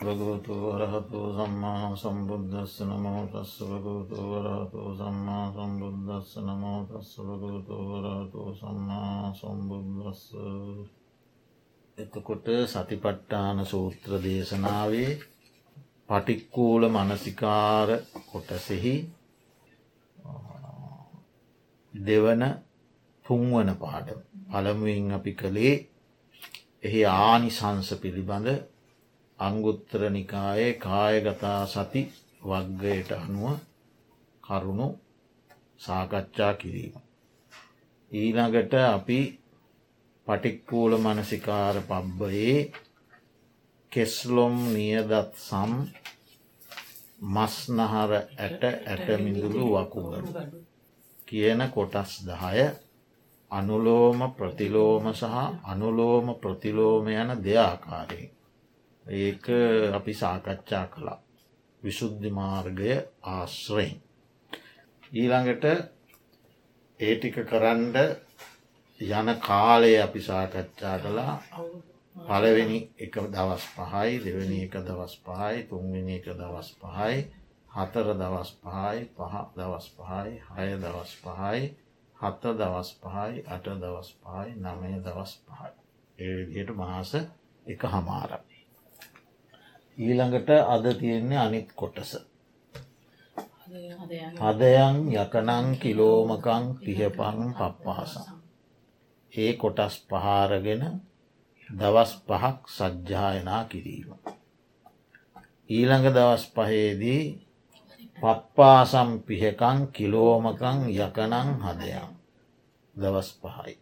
භගවතු වරහතු සම්මා සම්බුද්ධස්ස නමෝ තස්ස භගවතු වරහතු සම්මා සම්බුද්ධස්ස නමෝ තස්ස භගවතු වරහතු සම්මා සම්බුද්ධස්ස එතකොට සතිපට්ටාන සූත්‍ර දේශනාවේ පටික්කූල මනසිකාර කොටසෙහි දෙවන තුන්වන පාඩ පළමුුවෙන් අපි කළේ එහි ආනිසංස පිළිබඳ අංගුත්තර නිකායේ කායගතා සති වග්ගයට අනුව කරුණු සාකච්ඡා කිරීම. ඊළඟට අපි පටික්කූල මනසිකාර පබ්බයේ කෙස්ලොම් නියදත් සම් මස්නහර ඇට ඇටමිඳුළු වකුගඩු කියන කොටස් දහය අනුලෝම ප්‍රතිලෝම සහ අනුලෝම ප්‍රතිලෝම යන දෙයාකාරයෙන් ඒක අපි සාකච්ඡා කළා විශුද්ධි මාර්ගය ආශ්‍රයෙන්. ඊළඟට ඒටික කරන්ඩ යන කාලය අපි සාකච්ඡා කළා පලවෙනි එක දවස් පහයි දෙවැනි එක දවස් පහයි තුන්වෙනි එක දවස් පහයි හතර දවස් පහයි පහ දවස් පහයි හය දවස් පහයි හත්ත දවස් පහයි අට දවස් පහයි නමය දවස් පහයි. ඒ විදියට මාස එක හමාරක්. ඊළඟට අද තියෙන්නේ අනිත් කොටස. හදයන් යකනං කිලෝමකං පිහපං පප්පාසං. ඒ කොටස් පහාරගෙන දවස් පහක් සජ්්‍යායනා කිරීම. ඊළඟ දවස් පහේදී පප්පාසම් පිහකං කිලෝමකං යකනං හදයන් දවස් පහයි.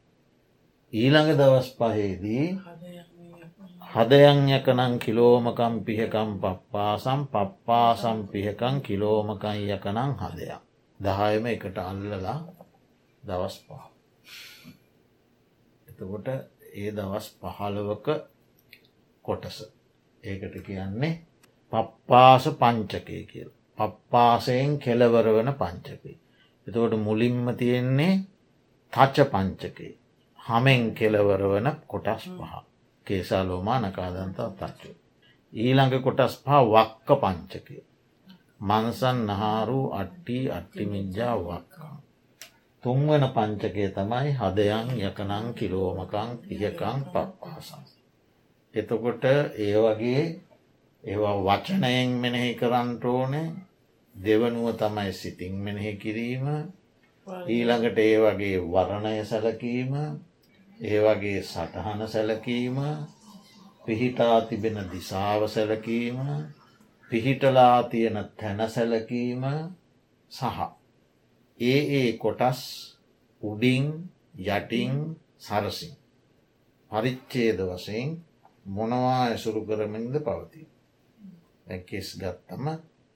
ඊළඟ දවස් පහේදී හදයන් යකනං කිලෝමකම් පිහකම් පප්පාසම් පප්පාසම් පිහකං කිලෝමකං යකනං හදයක්. දහයම එකට අල්ලලා දවස් පහ. එතකොට ඒ දවස් පහළවක කොටස. ඒකට කියන්නේ පප්පාස පංචකය කියල්. පප්පාසයෙන් කෙලවර වන පංචකේ. එතකොට මුලින්ම තියෙන්නේ තච්ච පංචකේ. හමෙන් කෙලවර වන කොටස් පහ. කේසා ලෝමා නකාදන්තා තච්චු. ඊළඟ කොටස් පහ වක්ක පංචකය. මන්සන් නහාරු අට්ටි අට්ටිමිජ්ජා වක්කා. තුන්වන පංචකය තමයි හදයන් යකනං කිලෝමකං පියකං පප්පාසං. එතකොට ඒ වගේ ඒවා වචනයෙන් මෙනෙහි කරන්ටෝනේ දෙවනුව තමයි සිතින් මෙනෙහි කිරීම ඊළඟට ඒ වගේ වරණය සැලකීම ඒ වගේ සටහන සැලකීම පිහිටා තිබෙන දිසාව සැලකීම පිහිටලා තියෙන තැන සැලකීම සහ ඒ ඒ කොටස් උඩින් යටින් සරසින් පරිච්චේද වසයෙන් මොනවා ඇසුරු කරමින්ද පවති. ඇකෙස් ගත්තම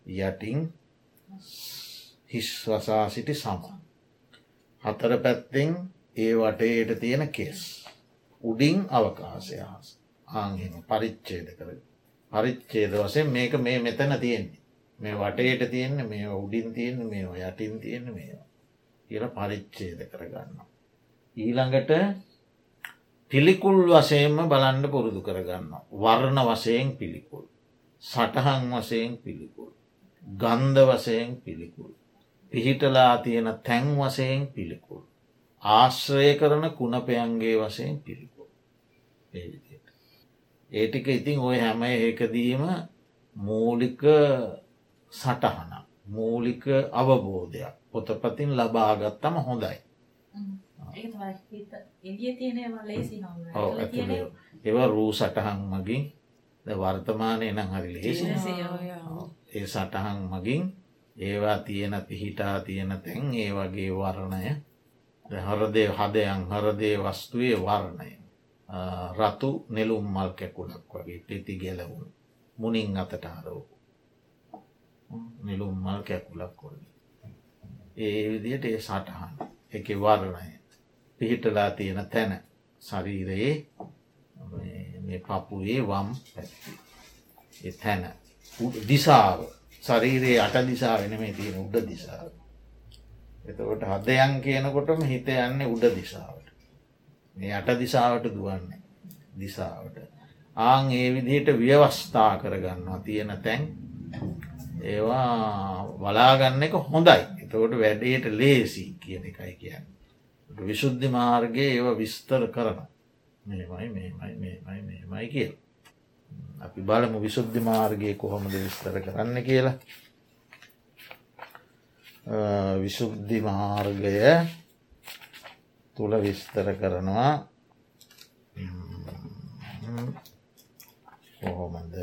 යටින් හිස් වසා සිටි සම. හතර පැත්තෙන් ඒ වටේට තියෙන කෙස්. උඩින් අවකාශයහස් ආගෙම පරිච්චේද කර. පරිච්චේද වසෙන් මේක මේ මෙතන තියෙන්නේ. මේ වටේට තියෙන්නේ මේ උඩින් තියෙන මේ යටින් තියෙන මේවා. කියල පරිච්චේද කරගන්න. ඊළඟට පිළිකුල් වසයෙන්ම බලන්න පුරුදු කරගන්න. වර්ණ වසයෙන් පිළිකුල්. සටහන් වසයෙන් පිළිකුල්. ගන්ධ වසයෙන් පිළිකුල්. පිහිටලා තියෙන තැන් වසයෙන් පිළිකුල්. ආශ්‍රය කරන කුණපයන්ගේ වසයෙන් පිළිකෝ. ඒටික ඉතින් ඔය හැම ඒකදීම මූලික සටහන මූලික අවබෝධයක්. පොතපතින් ලබාගත්තම හොඳයි. ඒව රූ සටහන් මගින් වර්තමානය නම් හරි ලේසි ඒ සටහන් මගින් ඒවා තියෙන පිහිටා තියෙන තැන් ඒ වගේ වරණය හරදේ හදයන් හරදේ වස්තුවේ වර්ණය. රතු නෙලුම් මල් කැකුණක් වගේ පෙති ගැලවුණු මුනින් අතට අරවපු නිලුම් මල් කැකුලක් කොල්ලි ඒ විදියට ඒ සටහන් එක වර්ණය. පිහිටලා තියෙන තැන ශරීරයේ මේ පපුයේ වම් පැත්ති. තැන දිසාාව ශරීරයේ අට දිසා වෙන මේ තියෙන උඩ දිසාාව එතකොට හදයන් කියනකොටම හිත යන්නේ උඩ දිසාවට. මේ යට දිසාවට දුවන්නේ දිසාවට. ආං ඒ විදිහට ව්‍යවස්ථා කරගන්නවා තියෙන තැන් ඒවා වලාගන්න එක හොඳයි එතකොට වැඩේට ලේසි කියන එකයි කියන්න. විශුද්ධි මාර්ගය ඒව විස්තර කරන මේමයි මේමයි මේමයි මේමයි කියල. අපි බලමු විශුද්ධි මාර්ගය කොහොමද විස්තර කරන්න කියලා. විශුද්ධි මාර්ගය තුළ විස්තර කරනවා. කොහොමද?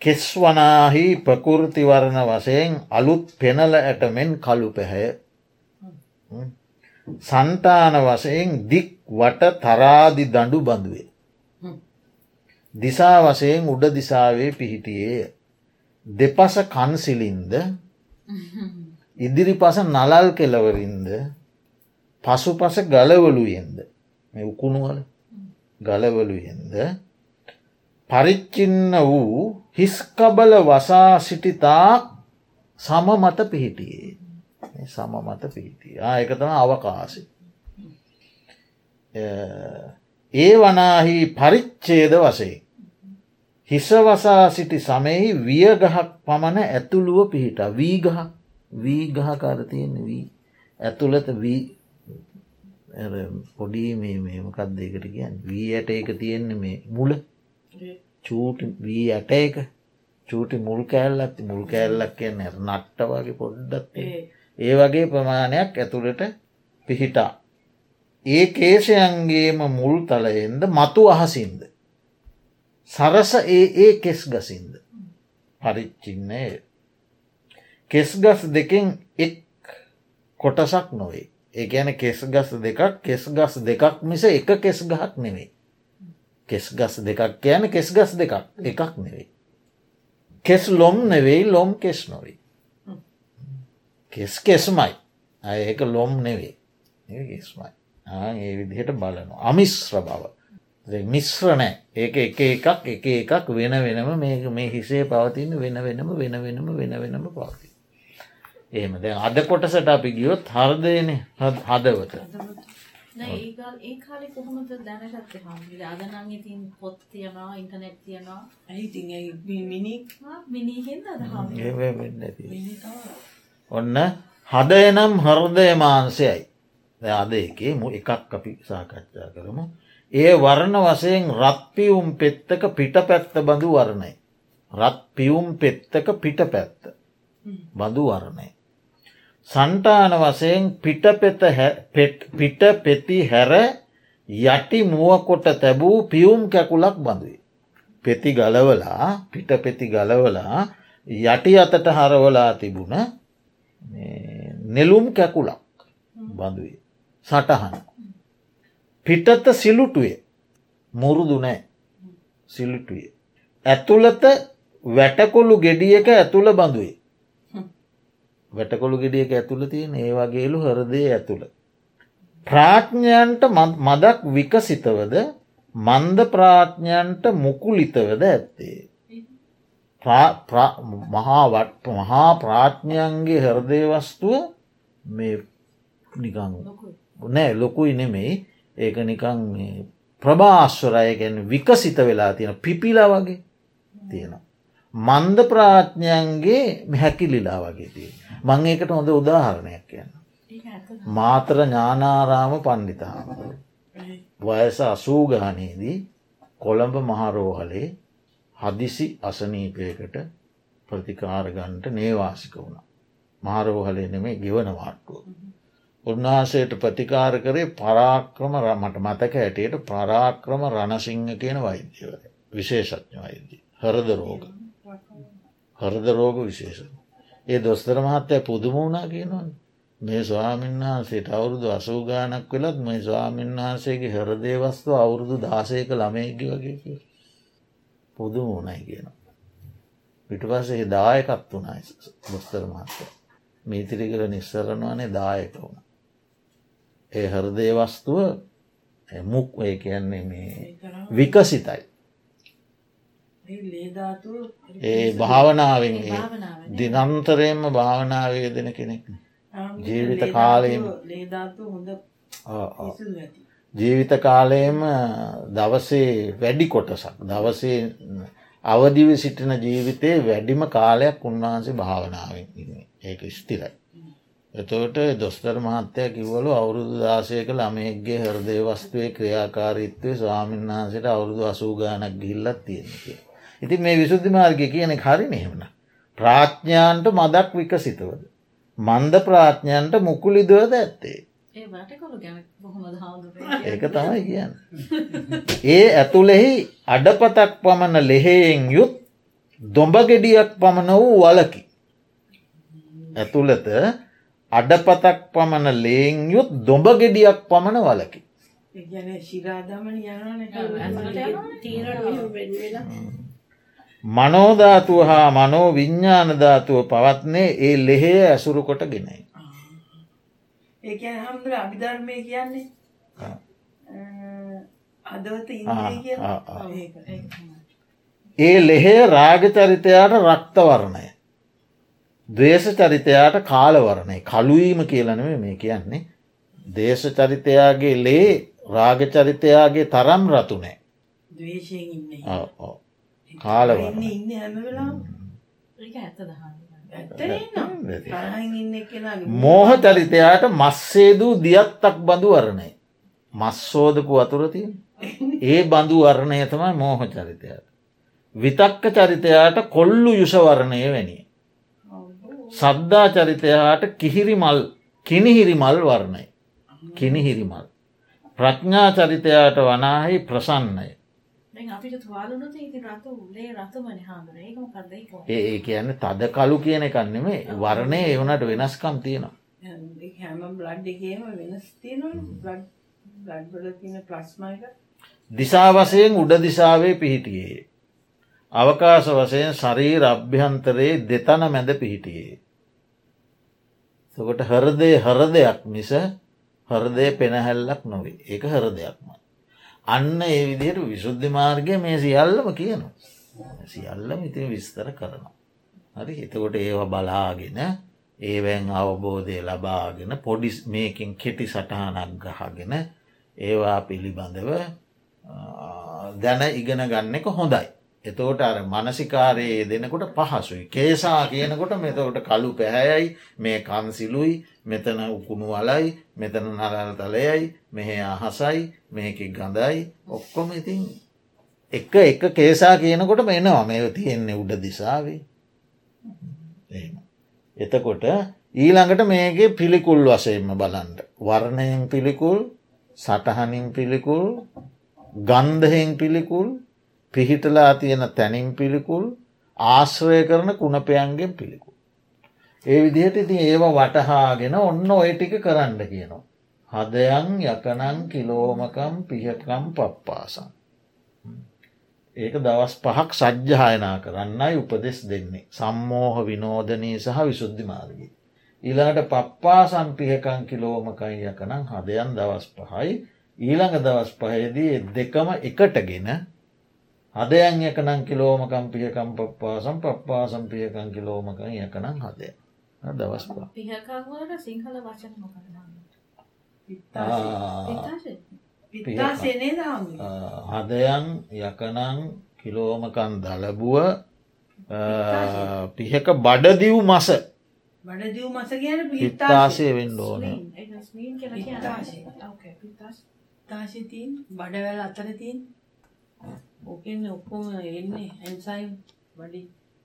කෙස් වනාහි ප්‍රකෘතිවරණ වසයෙන් අලුත් පෙනල ඇටමෙන් කළු පැහැය. සන්තාන වසයෙන් දික් වට තරාදි දඩු බඳුවේ. දිසා වසයෙන් උඩ දිසාවේ පිහිටියේය. දෙපස කන්සිලින්ද ඉදිරි පස නලල් කෙලවරින්ද පසු පස ගලවලුයෙන්ද උකුණුවල ගලවලුයෙන්ද පරිච්චින්න වූ හිස්කබල වසා සිටිතා සම මත පිහිටියේ. සම මත පිහිටිය. එකතම අවකාශි ඒ වනාහි පරිච්චේද වසේ හිස වසා සිටි සමෙහි වියගහක් පමණ ඇතුළුව පිහිට. වීගහ වීගහ කරතියෙන් වී. ඇතුළත වී. පොඩි මේ මේමකක් දෙකට කියන්න? වී ඇට එක තියෙන්නේ මේ මුල. චූට වී ඇට එක. චූටි මුල් කෑල්ලත් මුල් කෑල්ලක් කියන්න නට්ට වගේ පොඩ්ඩත් ඒ වගේ ප්‍රමාණයක් ඇතුළට පිහිටා. ඒ කේෂයන්ගේම මුල් තලයෙන්ද මතු අහසින්ද. සරස ඒ ඒ කෙස් ගසින්ද. පරිච්චින්නේ කෙස් ගස් දෙකෙන් එක් කොටසක් නොවේ. ඒ ගැන කෙස් ගස් දෙකක් කෙස් ගස් දෙකක් මිස එක කෙස් ගහක් නෙවෙයි. කෙස් ගස් දෙකක් කියන කෙස් ගස් දෙකක් එකක් නෙවෙයි. කෙස් ලොම් නෙවෙයි ලොම් කෙස් නොවේ. කෙස් කෙස්මයි ඒක ලොම් නෙවේ කෙස්මයි ඒ විදිහට බලනවා. අමිස්්‍ර බව. මිශ්‍රණෑ ඒක එක එකක් එක එකක් වෙන වෙනම මේ මේ හිසේ පවතින වෙන වෙනම වෙන වෙනම වෙන වෙනම පවති. එහෙම. දැ අද කොටසට අපි ගියොත් හර්දයන හදවත. ඒ කාලෙ කොහොමද දැනගත්ත හාමි අදනං ඉතින් පොත් තියනවා ඉන්ටනෙට් තියනවා. ඇයිති මිනි? මිනිහෙන්ද අද ඔන්න හදය නම් හර්දය මාන්සයයි අද එකේ මු එකක් අපි සාකච්ඡා කරමු ඒ වරණ වසයෙන් රත් පියුම් පෙත්තක පිට පැත්ත බඳු වරණයි. රත් පියුම් පෙත්තක පිට පැත්ත බඳු වරණයි. සන්ටාන වසයෙන් පිට පිට පෙති හැර යටි මුවකොට තැබූ පියුම් කැකුලක් බඳුයි. පෙති ගලවලා පිට පෙති ගලවලා යටි අතට හරවලා තිබුණ නෙලුම් කැකුලක් බඳුයි. සටහන. පිටත සිලුටුවේ මුරුදු නෑ සිලුටුවේ. ඇතුළත වැටකොළු ගෙඩියක ඇතුළ බඳුවේ. වැටකොළු ගෙඩියක ඇතුළ තියෙන ඒ වගේලු හරදය ඇතුළ. ප්‍රාඥ්ඥයන්ට මදක් විකසිතවද මන්ද ප්‍රාඥ්ඥයන්ට මුකුලිතවද ඇත්තේ. මහා ප්‍රාඥ්ඥයන්ගේ හරදය වස්තුව මේ නිකං නෑ ලොකුයි නෙමෙයි ඒක නිකං ප්‍රභාස්වරය ගැන විකසිත වෙලා තියෙන පිපිලා වගේ තියෙනවා. මන්ද ප්‍රාඥ්ඥයන්ගේ හැකිලිලා වගේ තිය. මං ඒකට හොඳ උදාහරණයක් කියන්න. මාතර ඥානාරාම පණ්ඩිතාම. වයස අසූගානයේදී කොළඹ මහරෝහලේ හදිසි අසනීපයකට ප්‍රතිකාරගන්ට නේවාසික වුණ. මහරෝහලේ නෙමේ ගෙවන වාට්ටුව. උන්වහන්සේට ප්‍රතිකාර කරේ පරාක්‍රම රමට මතක ඇටයට පරාක්‍රම රණසිංහ කියන වෛද්‍යවර විශේෂඥ වෛද්‍ය හරද රෝග. හරද රෝග විශේෂ. ඒ දොස්තර මහත්තය පුදුමුණනා කියනවන්. මේ ස්වාමීන් වහන්සේට අවුරුදු අසූගානක් වෙලත් මේ ස්වාමීන් වහන්සේගේ හරදේවස්තු අවුරුදු දාසයක ළමයකි වගේ පුදුමුණයි කියනවා. පිට පස්සේ දායකත් වුණයි බොස්තර මහත්තය. මීතිරිකර නිස්සරණවානේ දායක වුණ. ඒ හරදේ වස්තුව මුක් ඒ කියන්නේ මේ විකසිතයි. ඒ භාවනාවෙන් දිනන්තරයෙන්ම භාවනාවය දෙන කෙනෙක්. ජීවිත කාලයම ජීවිත කාලයම දවසේ වැඩි කොටසක්. දවසේ අවදිව සිටින ජීවිතයේ වැඩිම කාලයක් උන්වහන්සේ භාවනාවෙන් ඒක ස්තිරයි. එතෝට දොස්තර මහත්තය කිව්වලු අවුරුදු දාසයක ළමයෙක්ගේ හරදේ වස්තුවේ ක්‍රියාකාරීත්වය ස්වාමීන් වහන්සට අවුරුදු අසූගානක් ගිල්ලත් තියෙනක. ඉතින් මේ විසුද්ධි මාර්ගය කියන හරි නෙමන. ප්‍රාඥ්ඥාන්ට මදක් විකසිතවද. මන්ද ප්‍රාඥ්ඥන්ට මුකුලිදවද ඇත්තේ. ඒක තමයි කියන්න. ඒ ඇතුළෙහි අඩපතක් පමණ ලෙහෙයෙන් යුත් දොඹගෙඩියක් පමණ වූ වලකි. ඇතුළත අඩපතක් පමණ ලේෙන් යුත් දොඹගෙඩියක් පමණ වලකි. මනෝධාතුව හා මනෝ විඤ්ඥානධාතුව පවත්නේ ඒ ලෙහේ ඇසුරු කොට ගෙනයි. ඒ හමුදුර අභිධර්මය කියන්නේ? අදවත ඒ ලෙහේ රාගචරිතයාට රක්තවරණය දේශ චරිතයාට කාලවරණය කලුවීම කියලනව මේ කියන්නේ. දේශ චරිතයාගේ ලේ රාගචරිතයාගේ තරම් රතුනෑ කාලවරණ මෝහ චරිතයාට මස්සේදූ දියත්තක් බඳු වරණය. මස්සෝදකු අතුරතිය ඒ බඳු වරණය තමයි මෝහ චරිතයට විතක්ක චරිතයාට කොල්ලු යුෂවරණය වැනිය සද්ධා චරිතයාට කිහිරි මල් කිනිහිරි මල් වරණය. කිනිහිරි මල් ප්‍රඥා චරිතයාට වනාහි ප්‍රසන්නය. ඒ කියන්න තද කලු කියන එකන්නෙමේ වරණය එවනට වෙනස්කම් තියෙනවා. දිසා වසයෙන් උඩ දිසාවේ පිහිටියේ. අවකාශ වසයෙන් ශරීර අභ්‍යන්තරයේ දෙතන මැද පිහිටියේ. සකොට හරදේ හරදයක් මිස හරදය පෙනහැල්ලක් නොවේ ඒක හර දෙයක්ම. අන්න ඒ විදියට විශුද්ධි මාර්ගය මේ සියල්ලම කියනවා. සියල්ලම ඉතින් විස්තර කරනවා. හරි එතකොට ඒවා බලාගෙන ඒවැන් අවබෝධය ලබාගෙන පොඩිස් මේකින් කෙටි සටහනක් ගහගෙන ඒවා පිළිබඳව දැන ඉගෙන ගන්න එක හොඳයි. එතෝට අර මනසිකාරයේ දෙනකොට පහසුයි. කේසා කියනකොට මෙතකොට කලු පැහැයයි මේ කන්සිලුයි මෙතන උකුණු වලයි මෙතන නරල් තලයයි මෙහ අහසයි මේක ගඳයි ඔක්කොම ඉතින් එක එක කේසා කියනකොට මෙනවා මේ තියෙන්නේ උඩ දිසාවේ. එතකොට ඊළඟට මේගේ පිළිකුල් වසයෙන්ම බලන්ට. වර්ණයෙන් පිළිකුල් සටහනින් පිළිකුල් ගන්ධහෙන් පිළිකුල් පිහිටලා තියෙන තැනින් පිළිකුල් ආශ්‍රය කරන කුණපයන්ගෙන් පිළිකුල්. ඒ විදිහට ඉතින් ඒව වටහාගෙන ඔන්න ඔය ටික කරන්න කියනවා. හදයන් යකනං කිලෝමකම් පිහකම් පප්පාසන්. ඒක දවස් පහක් සජ්්‍යායනා කරන්නයි උපදෙස් දෙන්නේ. සම්මෝහ විනෝධනී සහ විශුද්ධි මාර්ගී. ඊළඟට පප්පා සම්පිහකං කිලෝමකයි යකනං හදයන් දවස් පහයි ඊළඟ දවස් පහේදී දෙකම එකටගෙන හදයන් යකනං කිලෝමකම් පියකම් පප්පා සම් පප්පා සම්පියකං කිලෝමකං යකනං හදය. දවස් සිංහල වචන හදයන් යකනං කිලෝමකන් දලබුව පිහක බඩදිව් මස. බඩදිව් මස කියන පිත්තාසය වෙන්න ඕන. තාශතින් බඩවැල් අතර තින් ඕකෙන් ඔක්කොම එන්නේ ඇන්සයිම් වඩි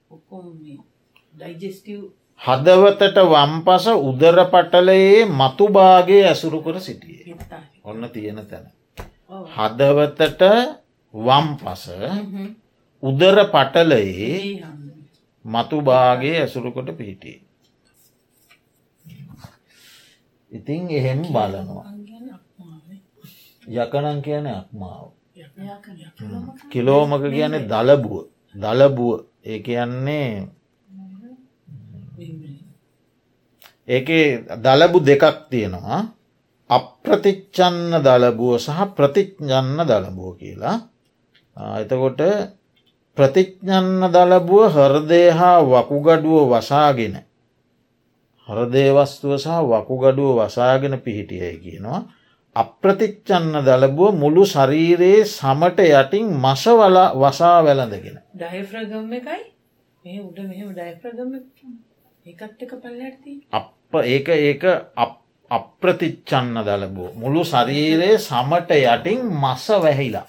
ඔක්කොම ඩයිජෙස්ටව් හදවතට වම්පස උදර පටලයේ මතුභාගේ ඇසුරු කර සිටිය ඔන්න තියෙන තැන. හදවතට වම්පස උදර පටලයේ මතුභාගේ ඇසුරුකොට පිහිටිය. ඉතින් එහෙම බලනවා. යකනං කියන අක්මාව. කිලෝමක කියන්නේ දලබුව. දලබුව. ඒ කියන්නේ ඒක දලබු දෙකක් තියෙනවා. අප්‍රතිච්චන්න දලබුව සහ ප්‍රතිඥන්න දලබුව කියලා. එතකොට ප්‍රතිඥන්න දලබුව හර්දය හා වකුගඩුව වසාගෙන හරදේවස්තුව සහ වකුගඩුව වසාගෙන පිහිටියයි කියනවා. අප්‍රතිච්චන්න දලබුව මුළු ශරීරයේ සමට යටින් මසවල වසා වැළඳගෙන. ඩයිෆ්‍රගම් එකයි. අප ඒක ඒක අප්‍රතිච්චන්න දලබෝ මුළු ශරීරයේ සමට යටින් මස වැහිලා.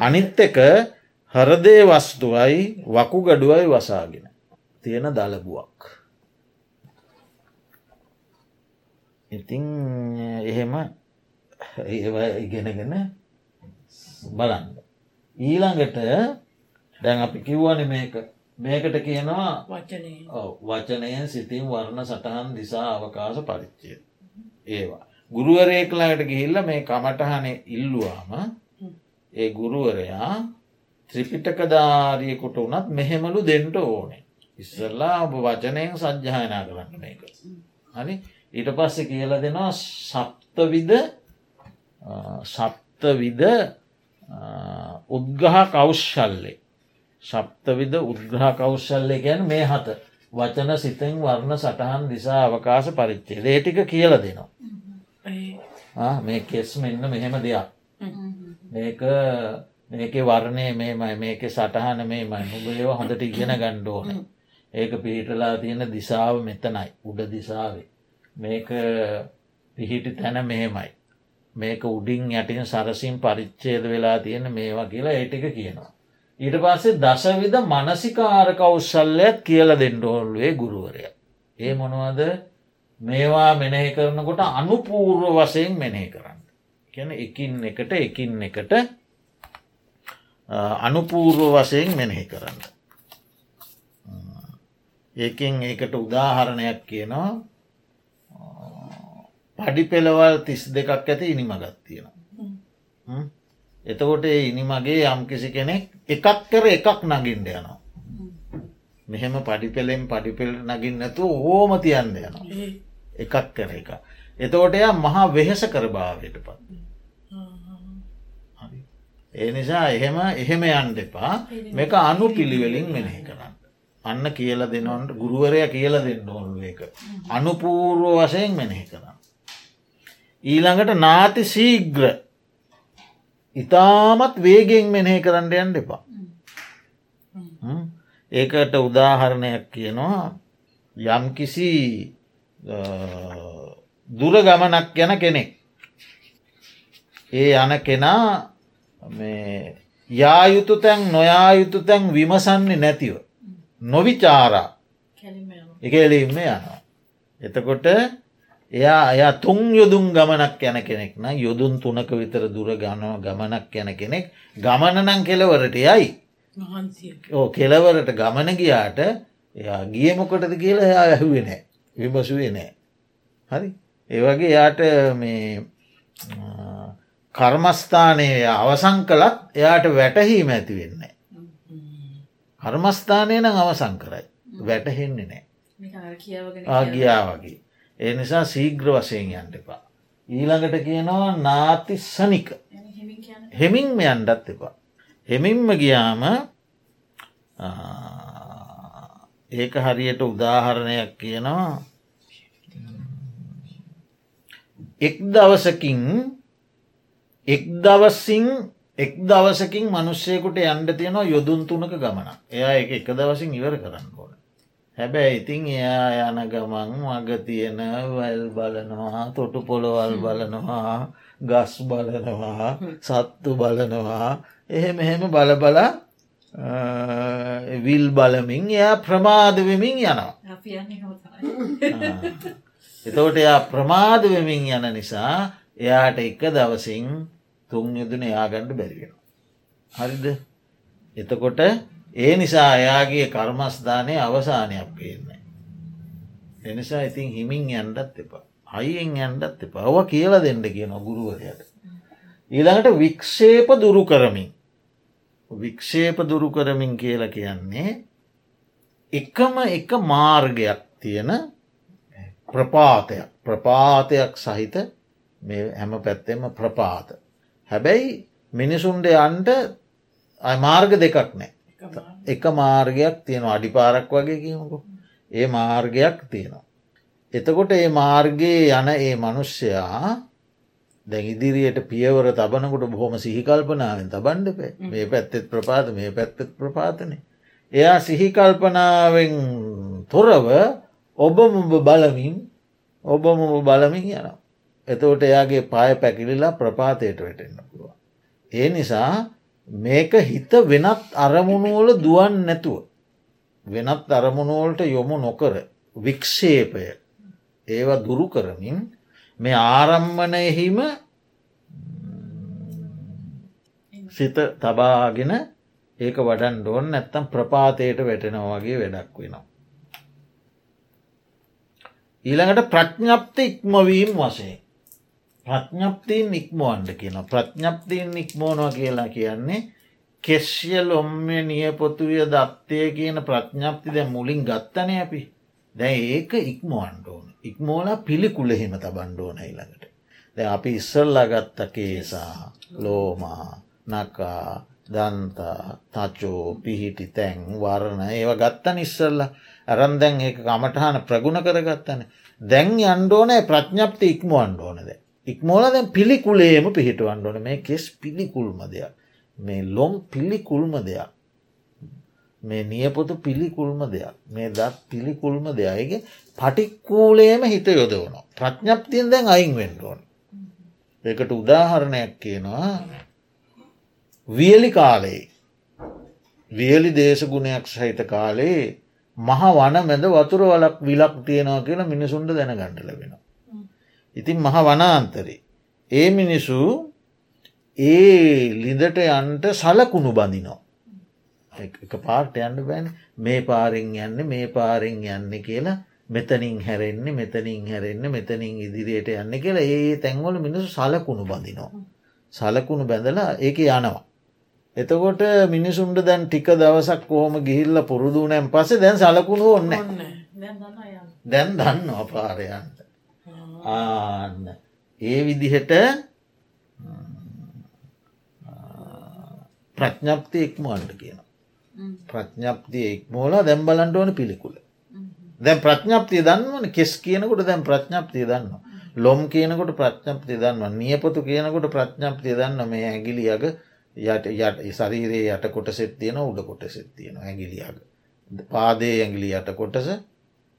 අනිත් එක හරදේ වස්තුවයි වකුගඩුවයි වසාගෙන තියෙන දලබුවක්. ඉතිං එහෙම ඒ ඉගෙනගෙන බලන්න. ඊළඟට දැන් අපි කිව්වන මේක මේකට කියනවා වචනය වචනයෙන් සිතින් වර්ණ සටහන් දිසා අවකාශ පරිච්චය. ඒවා. ගුරුවරේකලාට ගිහිල්ල මේ කමටහන ඉල්ලුවාම ඒ ගුරුවරයා ත්‍රිපිටකධාරියකුට වනත් මෙහෙමලු දෙන්ට ඕනේ. ඉස්සල්ලා ඔබ වචනයෙන් සජ්්‍යායනා කරන්න මේක. හරි ඊට පස්සෙ කියල දෙනවා සප්තවිද සප්තවිද උද්ගහ කෞශ්ශල්ලේ ශප්තවිද උද්ග්‍රහ කෞශ්ශල්ලය ගැන මේ හත වචන සිතෙන් වර්ණ සටහන් දිසා අවකාශ පරිච්චේ ඒටික කියල දෙනවා. මේ කෙස් මෙන්න මෙහෙම දෙයක්. මේක මේක වර්ණය මේමයි මේක සටහන මේමයි නුබේව හොඳට ඉගෙන ගණ්ඩෝන. ඒක පිහිටලා තියෙන දිසාව මෙතනයි උඩ දිසාවේ. මේක පිහිටි තැන මෙහෙමයි. මේක උඩින් යටින් සරසිම් පරිච්චේද වෙලා තියෙන මේවා කියලා ඒටික කියනවා. ඊට පස්සේ දසවිද මනසිකාර කෞස්සල්ලයක් කියල දෙන්නඩෝල්ුවේ ගුරුවරය. ඒ මොනවද මේවා මෙනෙහි කරනකොට අනුපූර්ව වසයෙන් මෙනෙහි කරන්න. කියන එකින් එකට එකින් එකට අනුපූර්ව වසයෙන් මෙනෙහි කරන්න. ඒකින් ඒකට උදාහරණයක් කියනවා පඩි පෙළවල් තිස් දෙකක් ඇති ඉනිමගත් තියෙනවා. එතකොට ඉනිමගේ යම්කිසි කෙනෙක් එකක් කර එකක් නගින්ට යනවා. මෙහෙම පඩිපෙළෙන් පඩිපෙල් නගින් නැතු හෝම තියන්න යනවා. එකක් කර එක. එතකොට එය මහා වෙහෙස කර භාවයට පත්. ඒ නිසා එහෙම එහෙම යන්ඩ එපා මේක අනු පිළිවෙලින් මෙනෙහි කරන්න. අන්න කියල දෙනවන්ට ගුරුවරය කියල දෙන්න ඕනු එක. අනුපූර්ව වසයෙන් මෙනෙහි කරන්න. ඊළඟට නාති සීග්‍ර ඉතාමත් වේගෙන් මෙනෙහි කරන්න යන්න එපා. ඒකට උදාහරණයක් කියනවා යම්කිසි දුර ගමනක් යන කෙනෙක්. ඒ යන කෙනා යායුතු තැන් නොයායුතු තැන් විමසන්නේ නැතිව. නොවිචාරා. එක එලින්ම යනවා. එතකොට එයා එයා තුන් යොදුන් ගමනක් යන කෙනෙක් නම් යොදුන් තුනක විතර දුර ගනව ගමනක් යන කෙනෙක්. ගමනනං කෙලවරට යයි. ඕ කෙලවරට ගමන ගියාට එයා ගියමොකටද කියලා එයා ඇහුවෙනෑ විමසුවේ නෑ හරි? ඒවගේ යාට මේ කර්මස්ථානය අවසං කළත් එයාට වැටහීම ඇති වෙන්නේ. කර්මස්ථානය නම් අවසං කරයි වැටහෙන්නේ නෑ ආගියා වගේ. ඒ නිසා සීග්‍ර වසයෙන් යන්ට එපා. ඊළඟට කියනවා නාතිස්සනික හෙමින්ම යන්ඩත් එපා. හෙමින්ම ගියාම ඒක හරියට උදාහරණයක් කියනවා එක් දවසකින් එක් දවසින් එක් දවසකින් මනුෂ්‍යයකුට යන්ඩ තියෙනවා යොදුන් තුනක ගමන එයා එක එක දවසින් ඉවර කරන්න ඕන. හැබැයි ඉතින් එයා යන ගමන් මග තියෙන වැල් බලනවා තොටු පොළොවල් බලනවා ගස් බලනවා සත්තු බලනවා. එහෙම එහෙම බලබල විල් බලමින් එයා ප්‍රමාදවෙමින් යනවා. එතවට එයා ප්‍රමාදවෙමින් යන නිසා එයාට එක දවසින් තුන් යුදන යාගණ්ඩ බැරිවෙන. හරිද එතකොට ඒ නිසා එයාගේ කර්මස්ධානය අවසානයක් පේන්නේ. එනිසා ඉතින් හිමින් යන්ඩත් එපා. අයිෙන් යන්ඩත් එපා ඔව කියල දෙන්න කියන ගුරුවරයට. ඊළඟට වික්ෂේප දුරු කරමින්. වික්ෂේප දුරු කරමින් කියල කියන්නේ එකම එක මාර්ගයක් තියෙන ප්‍රපාතයක් ප්‍රපාතයක් සහිත මේ හැම පැත්තෙම ප්‍රපාත. හැබැයි මිනිසුන්ට අන්ට මාර්ග දෙකක් නෑ එක මාර්ගයක් තියෙන අඩිපාරක් වගේ කියමුකු ඒ මාර්ගයක් තියෙනවා. එතකොට ඒ මාර්ගයේ යන ඒ මනුෂ්‍යයා දැ ඉදිරියට පියවර තබනකොට බොහොම සිහිකල්පනාවෙන් තබන්ඩපේ මේ පැත්තෙත් ප්‍රපාත මේ පැත්තෙත් ප්‍රපාතනය. එයා සිහිකල්පනාවෙන් තොරව ඔබමුඹ බලමින් ඔබමුඹ බලමින් යනවා. එතවට එයාගේ පාය පැකිලිලා ප්‍රපාතයට වැටෙන්න්න පුළුව. ඒ නිසා මේක හිත වෙනත් අරමුණුවල දුවන් නැතුව. වෙනත් අරමුණුවලට යොමු නොකර වික්ෂේපය ඒවා දුරු කරමින් මේ ආරම්මණයහිම සිත තබාගෙන ඒක වඩන් ඩෝන් නැත්තම් ප්‍රපාතයට වැටෙනවාගේ වැඩක් වෙනවා. ඊළඟට ප්‍රඥ්ඥප්ත ඉක්මවීම් වශයෙන්. ප්‍රඥ්ඥප්තිීන් ඉක්මෝන්ඩ කියන ප්‍රඥ්ඥප්තිීන් ඉක්මෝනවා කියලා කියන්නේ කෙශ්‍ය ලොම්ම නියපොතුය දත්තය කියන ප්‍රඥ්ඥප්ති දැ මුලින් ගත්තනය අපි. දැ ඒක ඉක්මෝන්ඩෝන ඉක්මෝලා පිළිකුලෙහිම තබන්්ඩෝන ඊළඟට. දැ අපි ඉස්සල්ලා ගත්ත කේසා ලෝමා නකා දන්තා තචෝ පිහිටි තැන් වරණ ඒව ගත්තන ඉස්සල්ල. ඇරන් දැන් ඒ කමටහන ප්‍රගුණ කරගත්තන. දැන් අන්ඩෝනෑ ප්‍රඥප්ති ඉක්මුවන්ඩෝනද ඉක්මෝල දැන් පිළිකුලේම පිහිටුවන්ඩෝන මේ කෙස් පිළිකුල්ම දෙයක්. මේ ලොම් පිළිකුල්ම දෙයක්. මේ නියපොතු පිළිකුල්ම දෙයක්. මේ දත් පිළිකුල්ම දෙයගේ පටික්කූලේම හිත යොදවනවා. ප්‍රඥප්තියෙන් දැන් අයින් වෙන්ඩෝන ඒකට උදාහරණයක් කියනවා. වියලි කාලේ. වියලි දේශගුණයක් සහිත කාලේ මහ වන මැද වතුර වලක් විලක් තියෙනවා කියලා මිනිසුන්ට දැනගණඩ ලබෙන. ඉතින් මහ වනාන්තරේ. ඒ මිනිසු ඒ ලිඳට යන්ට සලකුණු බඳිනෝ. එක පාර්ට යන්න බැන් මේ පාරෙන් යන්න මේ පාරෙන් යන්න කියලා මෙතනින් හැරෙන්නේ මෙතනින් හැරෙන්න මෙතනින් ඉදිරියට යන්න කියලා ඒ තැන්වල මිනිසු සලකුණු බඳිනෝ. සලකුණු බැඳලා ඒක යනවා. එතකොට මිනිසුන්ට දැන් ටික දවසක් කෝම ගිහිල්ල පුරුදුනෑම් පස දැන් සලකුණු ඔන්න දැන් දන්න අපාරයන්ට ආන්න. ඒ විදිහට ප්‍රඥප්ති ඉක්මවන්ට කියන ප්‍රඥප්තිය ඉක්මෝල දැම් බලන්ට ඕන පිළිකුල. දැන් ප්‍රඥප්තිය දන්නවන කෙස් කියනකොට දැන් ප්‍රඥප්තිය දන්න ලොම් කියනකොට ප්‍රඥප්තිය දන්න නියපොතු කියනකොට ප්‍රඥප්තිය දන්න මේ ඇගිලියග යට යට ශරීරයේ යට කොට සෙත් තියෙන උඩ කොට සෙත් තියෙන ඇගිලියග පාදේ ඇගිලි යට කොටස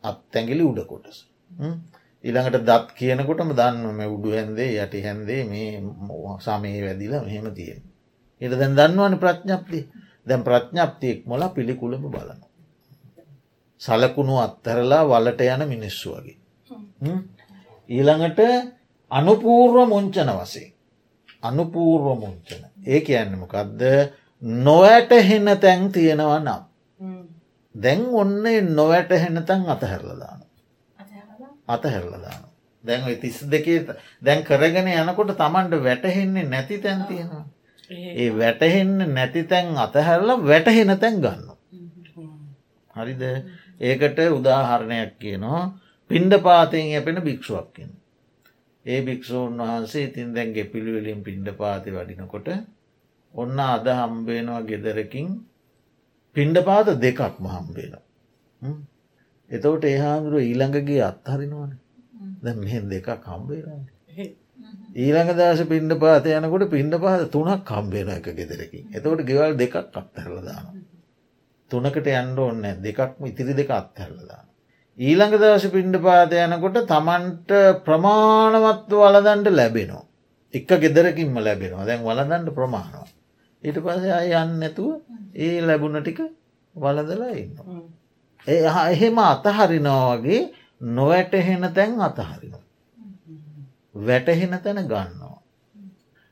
අත් ඇගිලි උඩ කොටස ඊළඟට දත් කියනකොටම දන්න මේ උඩු හැන්දේ යටි හැන්දේ මේ සමයේ වැදිලා මෙහෙම තියෙන එට දැන් දන්නවන ප්‍රඥප්ති දැන් ප්‍රඥප්තියෙක් මොල පිළිකුළම බලන සලකුණු අත්තරලා වලට යන මිනිස්සු වගේ. ඊළඟට අනුපූර්ව මුංචන වසේ අනුපූර්ව මුංචන. ඒ කියන්න මොකක්ද නොවැටහෙන තැන් තියෙනවා නම්. දැන් ඔන්න නොවැටහෙන තැන් අතහැරලදාන අතහැරලදාන දැන් තිස් දෙකේ දැන් කරගෙන යනකොට තමන්ට වැටහෙන්නේ නැති තැන් තියෙනවා. ඒ වැටහෙන්න නැති තැන් අතහැරල වැටහෙන තැන් ගන්න හරිද? ඒකට උදාහරණයක් කියනවා. පින්ඩ පාතයෙන් යැපෙන භික්ෂුවක් කියන ඒ භික්‍ෂූන් වහන්සේ ඉතින් දැන් ගෙපිළිවෙලින් පින්ඩ පාති වඩිනකොට ඔන්න අද හම්බේනවා ගෙදරකින් පින්ඩ පාත දෙකක්ම එතවට ඒහාමුදුරුව ඊළඟගේ අත්හරිනවන දැ මෙ දෙකක් හම්බේරන්න. ඊළඟ දශ පින්ඩ පාත යනකොට පින්ඩ පාත තුනක් කම්බේන එක ගෙදරකින් එතවට ගෙවල් දෙකක් අත්හැරලදාන. තුනකට යන්න ඔන්න දෙකක්ම ඉතිරි දෙක අත්හැරලදාන. ඊළඟ දවස පින්ඩ පාත යනකොට තමන්ට ප්‍රමාණවත්ව වලදන්ට ලැබෙනවා. එක ගෙදරකින්ම ලැබෙනවා දැන් වලදන්ට ප්‍රමාණව. ඊට පස අය යන්න නැතුව ඒ ලැබුණ ටික වලදලා ඉන්න. එහෙම අතහරිනවාගේ නොවැටහෙන තැන් අතහරිනවා. වැටහෙන තැන ගන්නවා.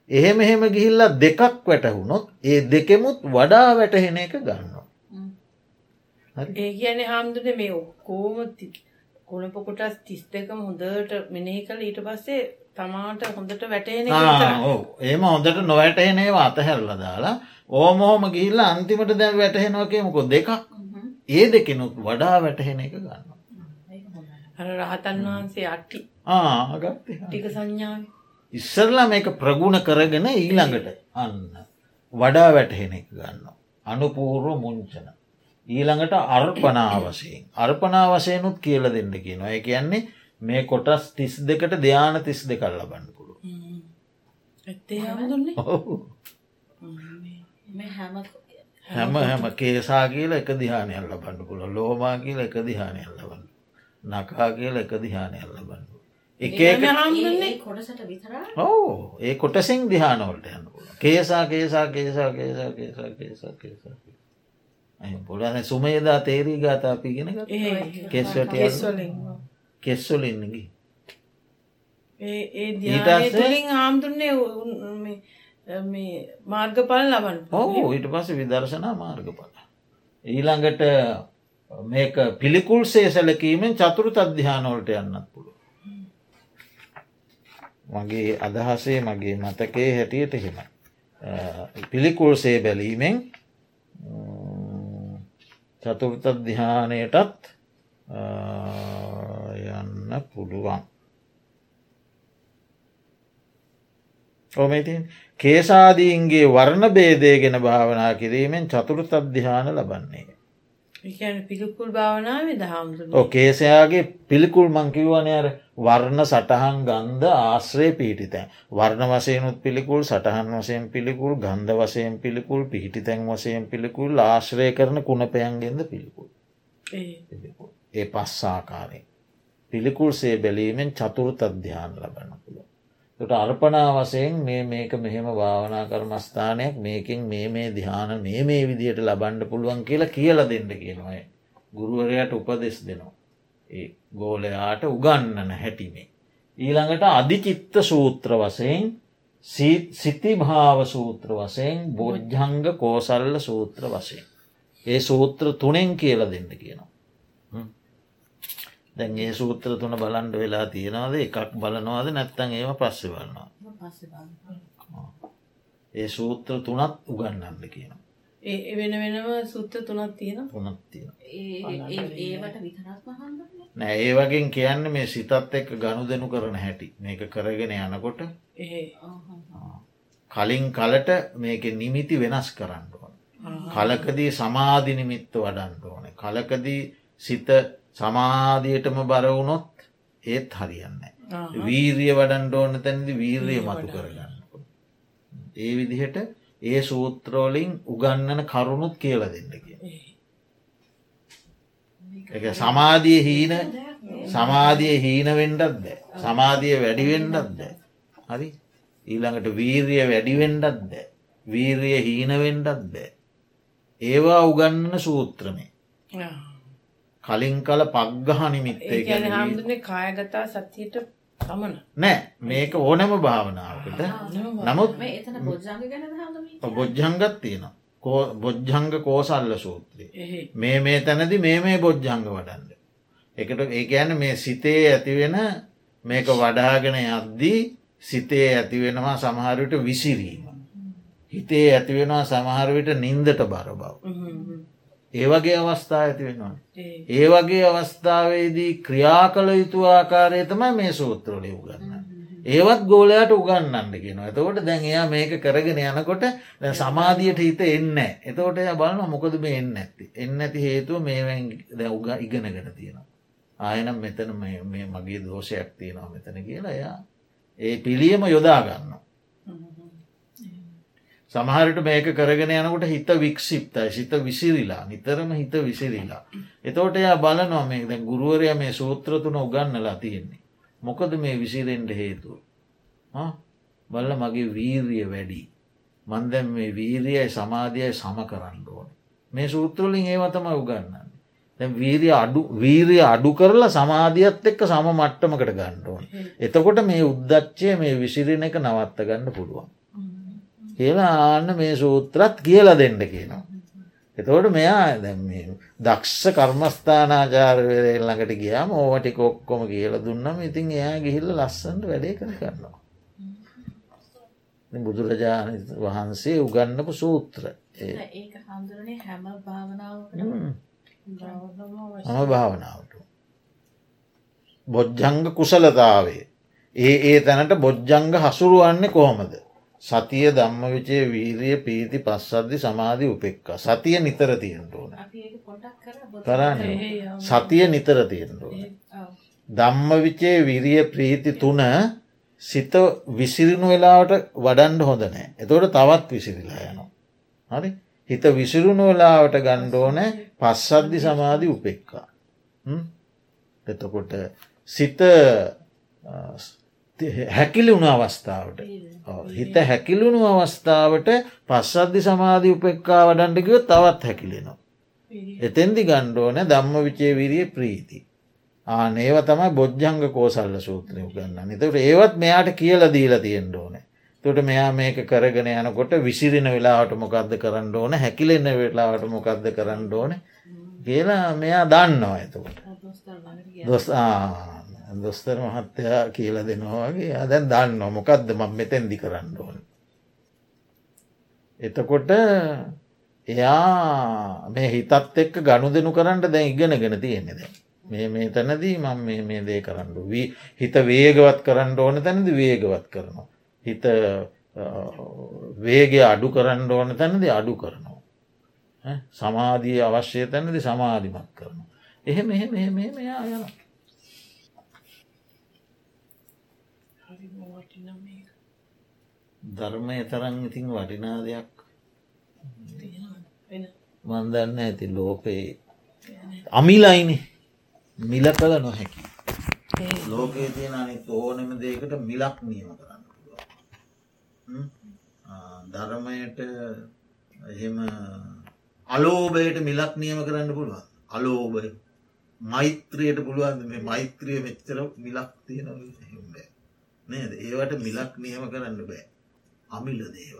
එහෙම එහෙම ගිහිල්ලා දෙකක් වැටහුණොත් ඒ දෙකෙමුත් වඩා වැටහෙන එක ගන්නවා. ඒ කියන හාමුදුරන මේ ඔක්කෝම කුණප කොටස් තිස් දෙකම හොඳට මෙනෙහි කළ ඊට පස්සේ තමාට හොඳට වැටේන ඒම හොඳට නොවැටහෙනේ අතහැරල දාලා ඕමෝම ගිල්ල අන්තිමට දැන් වැටහෙනවකමකො දෙකක් ඒ දෙකෙනුත් වඩා වැටහෙන එක ගන්න රහතන් වහන්සේ අට්ටි ආගත් ටික සංඥාව ඉස්සරලා මේක ප්‍රගුණ කරගෙන ඊළඟට අන්න වඩා වැටහෙන එක ගන්න. අනුපූර්ව මුංචන. ඊළඟට අර්පනාවසයෙන්. අර්පනාවසයනුත් කියල දෙන්න කියනවා. ඒ කියන්නේ මේ කොටස් තිස් දෙකට ධ්‍යාන තිස් දෙකල් ලබන්න පුළුව. ඇත්තේ හමුදුන්නේ මේ හැම හැම හැම කේසා කියල එක දිහානයල් ලබන්න පුළ ලෝමා කියල එක දිහානයල් ලබන්න. නකා කියල එක දිහානයල් ලබන්න. එක එක ඒ කොටසිං දිහානවලට යන්න කේසා කේසා කේසා කේසා කේසා කේසා කේසා. පුලන සුමේදා තේරී ගාතා පිගෙන කෙස්වට කෙස්වලින්ගි ඒ ඒ ඊට ධ්‍යානය පස්සේ? තුළින් හාමුදුරන්නේ උන්- මේ මේ මාර්ගපල් ලබන්න ඔහු ඊට පස විදර්ශනා මාර්ගඵල. ඊළඟට මේක පිළිකුල් සේ සැලකීමෙන් චතුරු තද්‍යානවලට යන්නත් පුළුව. මගේ අදහසේ මගේ මතකේ හැටියට එහෙම. පිළිකුල් සේ බැලීමෙන් චතුර්තධ්‍යානයටත් යන්න පුළුවන්. ඕමයිතින් කේසාදීන්ගේ වර්ණ බේදය ගෙන භාවනා කිරීමෙන් චතුරුත අධ්‍යාන ලබන්නේ. පිළිකුල් භාවනාව කේසයාගේ පිළිකුල් මංකිව්වනය අර වර්ණ සටහන් ගන්ධ ආශ්‍රය පීටිතැන් වර්ණ වසයනුත් පිළිකුල් සටහන් වසයෙන් පිළිකුල් ගන්ධ වසයෙන් පිළිකුල් පිහිටිතැන් වසයෙන් පිළිකුල් ආශ්‍රය කරන කුණපයන්ගෙන්ද පිළිකුල්. ඒ පස්සාකාරයෙන්. පිළිකුල් සේ බැලීමෙන් චතුරුත අධ්‍යාන ලබන්න පුළුව. ට අර්පනා වසයෙන් මේ මේක මෙහෙම භාවනා කරමස්ථානයක් මේකින් මේ මේ දිහාන මේ මේ විදිහට ලබන්ඩ පුළුවන් කියලා කියල දෙන්න කියනවය. ගුරුවරයට උපදෙස් දෙනවා. ඒ ගෝලයාට උගන්නන හැටිමේ. ඊළඟට අධිචිත්ත සූත්‍ර වසයෙන් සිති භාව සූත්‍ර වසයෙන් බොජ්ජංග කෝසල්ල සූත්‍ර වසයෙන්. ඒ සූත්‍ර තුනෙන් කියල දෙන්න කියනවා. දැන් ඒ සූත්‍ර තුන බලන්ඩ වෙලා තියෙනවාද එකක් බලනවාද නැත්තන් ඒම පස්සෙ බලන්නවා. ඒ සූත්‍ර තුනත් උගන්නන්න කියනවා. ඒ වෙන වෙනම සුත්‍ර තුනක් තියෙන තුනත් තියෙන. නෑ ඒ වගේ කියන්න මේ සිතත් එක්ක ගණු දෙනු කරන හැටි මේක කරගෙන යනකොට කලින් කලට මේක නිමිති වෙනස් කරන්න ඕන. කලකදී සමාධි නිමිත්ත වඩන්ට ඕන. කලකදී සිත සමාධියටම බරවුනොත් ඒත් හරියන්න. වීරිය වඩන්ට ඕන තැනදි වීරිය මතු කරගන්න. ඒ විදිහට ඒ සූත්‍රෝලින් උගන්නන කරුණුත් කියල දෙන්න කිය. එක සමාධිය හීන සමාධිය හීන වෙන්ඩත් බෑ. සමාධිය වැඩිවෙන්ඩත් බෑ. හරි? ඊළඟට වීරිය වැඩිවෙන්ඩත් බෑ. වීරිය හීන වෙන්ඩත් බෑ. ඒවා උගන්නන සූත්‍රමේ කලින් කල පක්ගහ නිමිත්තේ ඒන හාමුදුරනේ කායගතා සතියට තමන නෑ මේක ඕනෑම භාවනාවකට. නමුත් මේ එතන බොජ්ජංග ගැන හඳම බොජ්ජංගත් තියෙනවා. බොජ්ජංග කෝසල්ල සූත්‍රයේ. මේ මේ තැනදි මේ මේ බොජ්ජංග වඩන්න. එකට ඒ ගැන මේ සිතේ ඇතිවෙන මේක වඩාගෙන යද්දී සිතේ ඇතිවෙනවා සමහරවිට විසිරීම. හිතේ ඇතිවෙනවා සමහරවිට නින්දට බර බව. ඒවගේ අවස්ථා ඇතිවෙනවා. ඒ වගේ අවස්ථාවේදී ක්‍රියා කළ යුතු ආකාරය තමයි මේ සූත්‍රලය උගන්න. ඒවත් ගෝලයාට උගන්නන්න කියෙන එතකොට දැන් එයා මේක කරගෙන යනකොට සමාධියට හිත එන්න එතකොට එය බලන මොකද මේ එන්න ඇති එන්න ඇති හේතුව මේවැන් දැ උග ඉගෙනගෙන තියෙනවා. ආයනම් මෙතන මේ- මගේ දෝෂයක් තියෙනවා මෙතන කියලා එයා ඒ පිළියම යොදාගන්න. සමහරට මේක කරගෙන යනකොට හිත වික්ෂිප්තයි සිත විසිරිලා නිතරම හිත විසිරිලා. එතෝට එයා බලනවා මේ දැන් ගුරුවරය මේ සූත්‍ර තුන උගන්නලා තියෙන්නේ. මොකද මේ විසිරෙන්ට හේතුව. බල්ල මගේ වීරිය වැඩි. මන්දැම් මේ වීරියයි සමාධියයි සම කරන්න ඕන. මේ සූත්‍රලින් ඒවතම උගන්නන්න. වීරිය අඩු වීරිය අඩු කරලා සමාධියත් එක්ක සම මට්ටමකට ඕන. එතකොට මේ උද්දච්චය මේ විසිරෙන එක නවත්ත ගන්න පුළුවන්. කියලා ආන්න මේ සූත්‍රත් කියල දෙන්න කියනවා. එතවට මෙයා දක්ෂ කර්මස්ථානාචාරවරය ළඟට ගියාම ඕවටි කොක්කොම කියල දුන්නම ඉතින් එයා ගිහිල්ල ලස්සන්ට වැඩේ කර කරනවා. බුදුරජාණන් වහන්සේ උගන්නපු සූත්‍ර හැම භාවනාවට. බොජ්ජංග කුසලතාවේ. ඒ ඒ තැනට බොජ්ජංග හසුරුවන්නේ කොහොමද. සතිය දම්ම විචේ වීරිය පීති පස්සද්ධි සමාධි උපෙක්ක. සතිය නිතර තියෙන්ට ඕන. අපි ඒක පොඩ්ඩක් කරා කරන්න සතිය නිතර තියෙන්ට ඕන. ඔව්. දම්ම විචේ විරිය ප්‍රීති තුන සිත විසිරිණු වෙලාවට වඩන්ඩ හොඳ නෑ. එතවට තවත් විසිරිලා යනවා. හරි හිත විසිරුණු වෙලාවට ගණ්ඩෝන පස්සද්ධි සමාධි උපෙක්කා. එතකොට සිත හැකිලුණු අවස්ථාවට. හිත හැකිලුණු අවස්ථාවට පස්සද්ධි සමාධී උපෙක්කා වඩන්ඩකිව තවත් හැකිලෙනවා. එතෙන්දි ගණ්ඩෝන දම්ම විචේ විරිය ප්‍රීති. ආනේව තමයි බොජ්ජංග කෝසල්ල සූත්‍රය ගන්න එතට ඒවත් මෙයාට කියල දීලා තියෙන්ට ඕන. තොට මෙයා මේක කරගෙන යනකොට විසිරින වෙලාවට මොකක්ද කරන්න ඕන? හැකිලෙන්න වෙලාවට මොකක්ද කරන්න ඕන? කියලා මෙයා දන්නවා එතකොට. දොස් දොස්තර මහත්තයා කියල දෙනවාගේ අදැන් දන්න මොකක්ද ම මෙතැන්දි කරන්න ඕන. එතකොට එයා මේ හිතත් එක්ක ගණු දෙනු කරන්නට දැන් ඉගෙනගෙන තියෙනෙද. මේ මේ තැනදී මං මේ දේ කරන්නු වී හිත වේගවත් කරන්න ඕන තැනද වේගවත් කරනවා. හිත වේගේ අඩු කරන්න ඕන තැනද අඩු කරනවා. සමාධී අවශ්‍යය තැනද සමාධිමත් කරනවා. එහෙම එහෙම එහෙම මෙයා යනවා. ධර්මය තරන් ඉතින් වටිනා දෙයක්. මන්දන්න ඇති ලෝකයේ අමිලයිනි. මිල කළ නොහැකි. ලෝකයේ තියෙන අනි ඕනම දේකට මිලක් නියම කරන්න ධර්මයට එහෙම අලෝබයට මිලක් නියම කරන්න පුළුවන්. අලෝබය මෛත්‍රයට පුළුවන් මේ මෛත්‍රිය මෙච්චර මිලක් තියෙන නේද? ඒවට මිලක් නියම කරන්න බෑ අමිල දේව.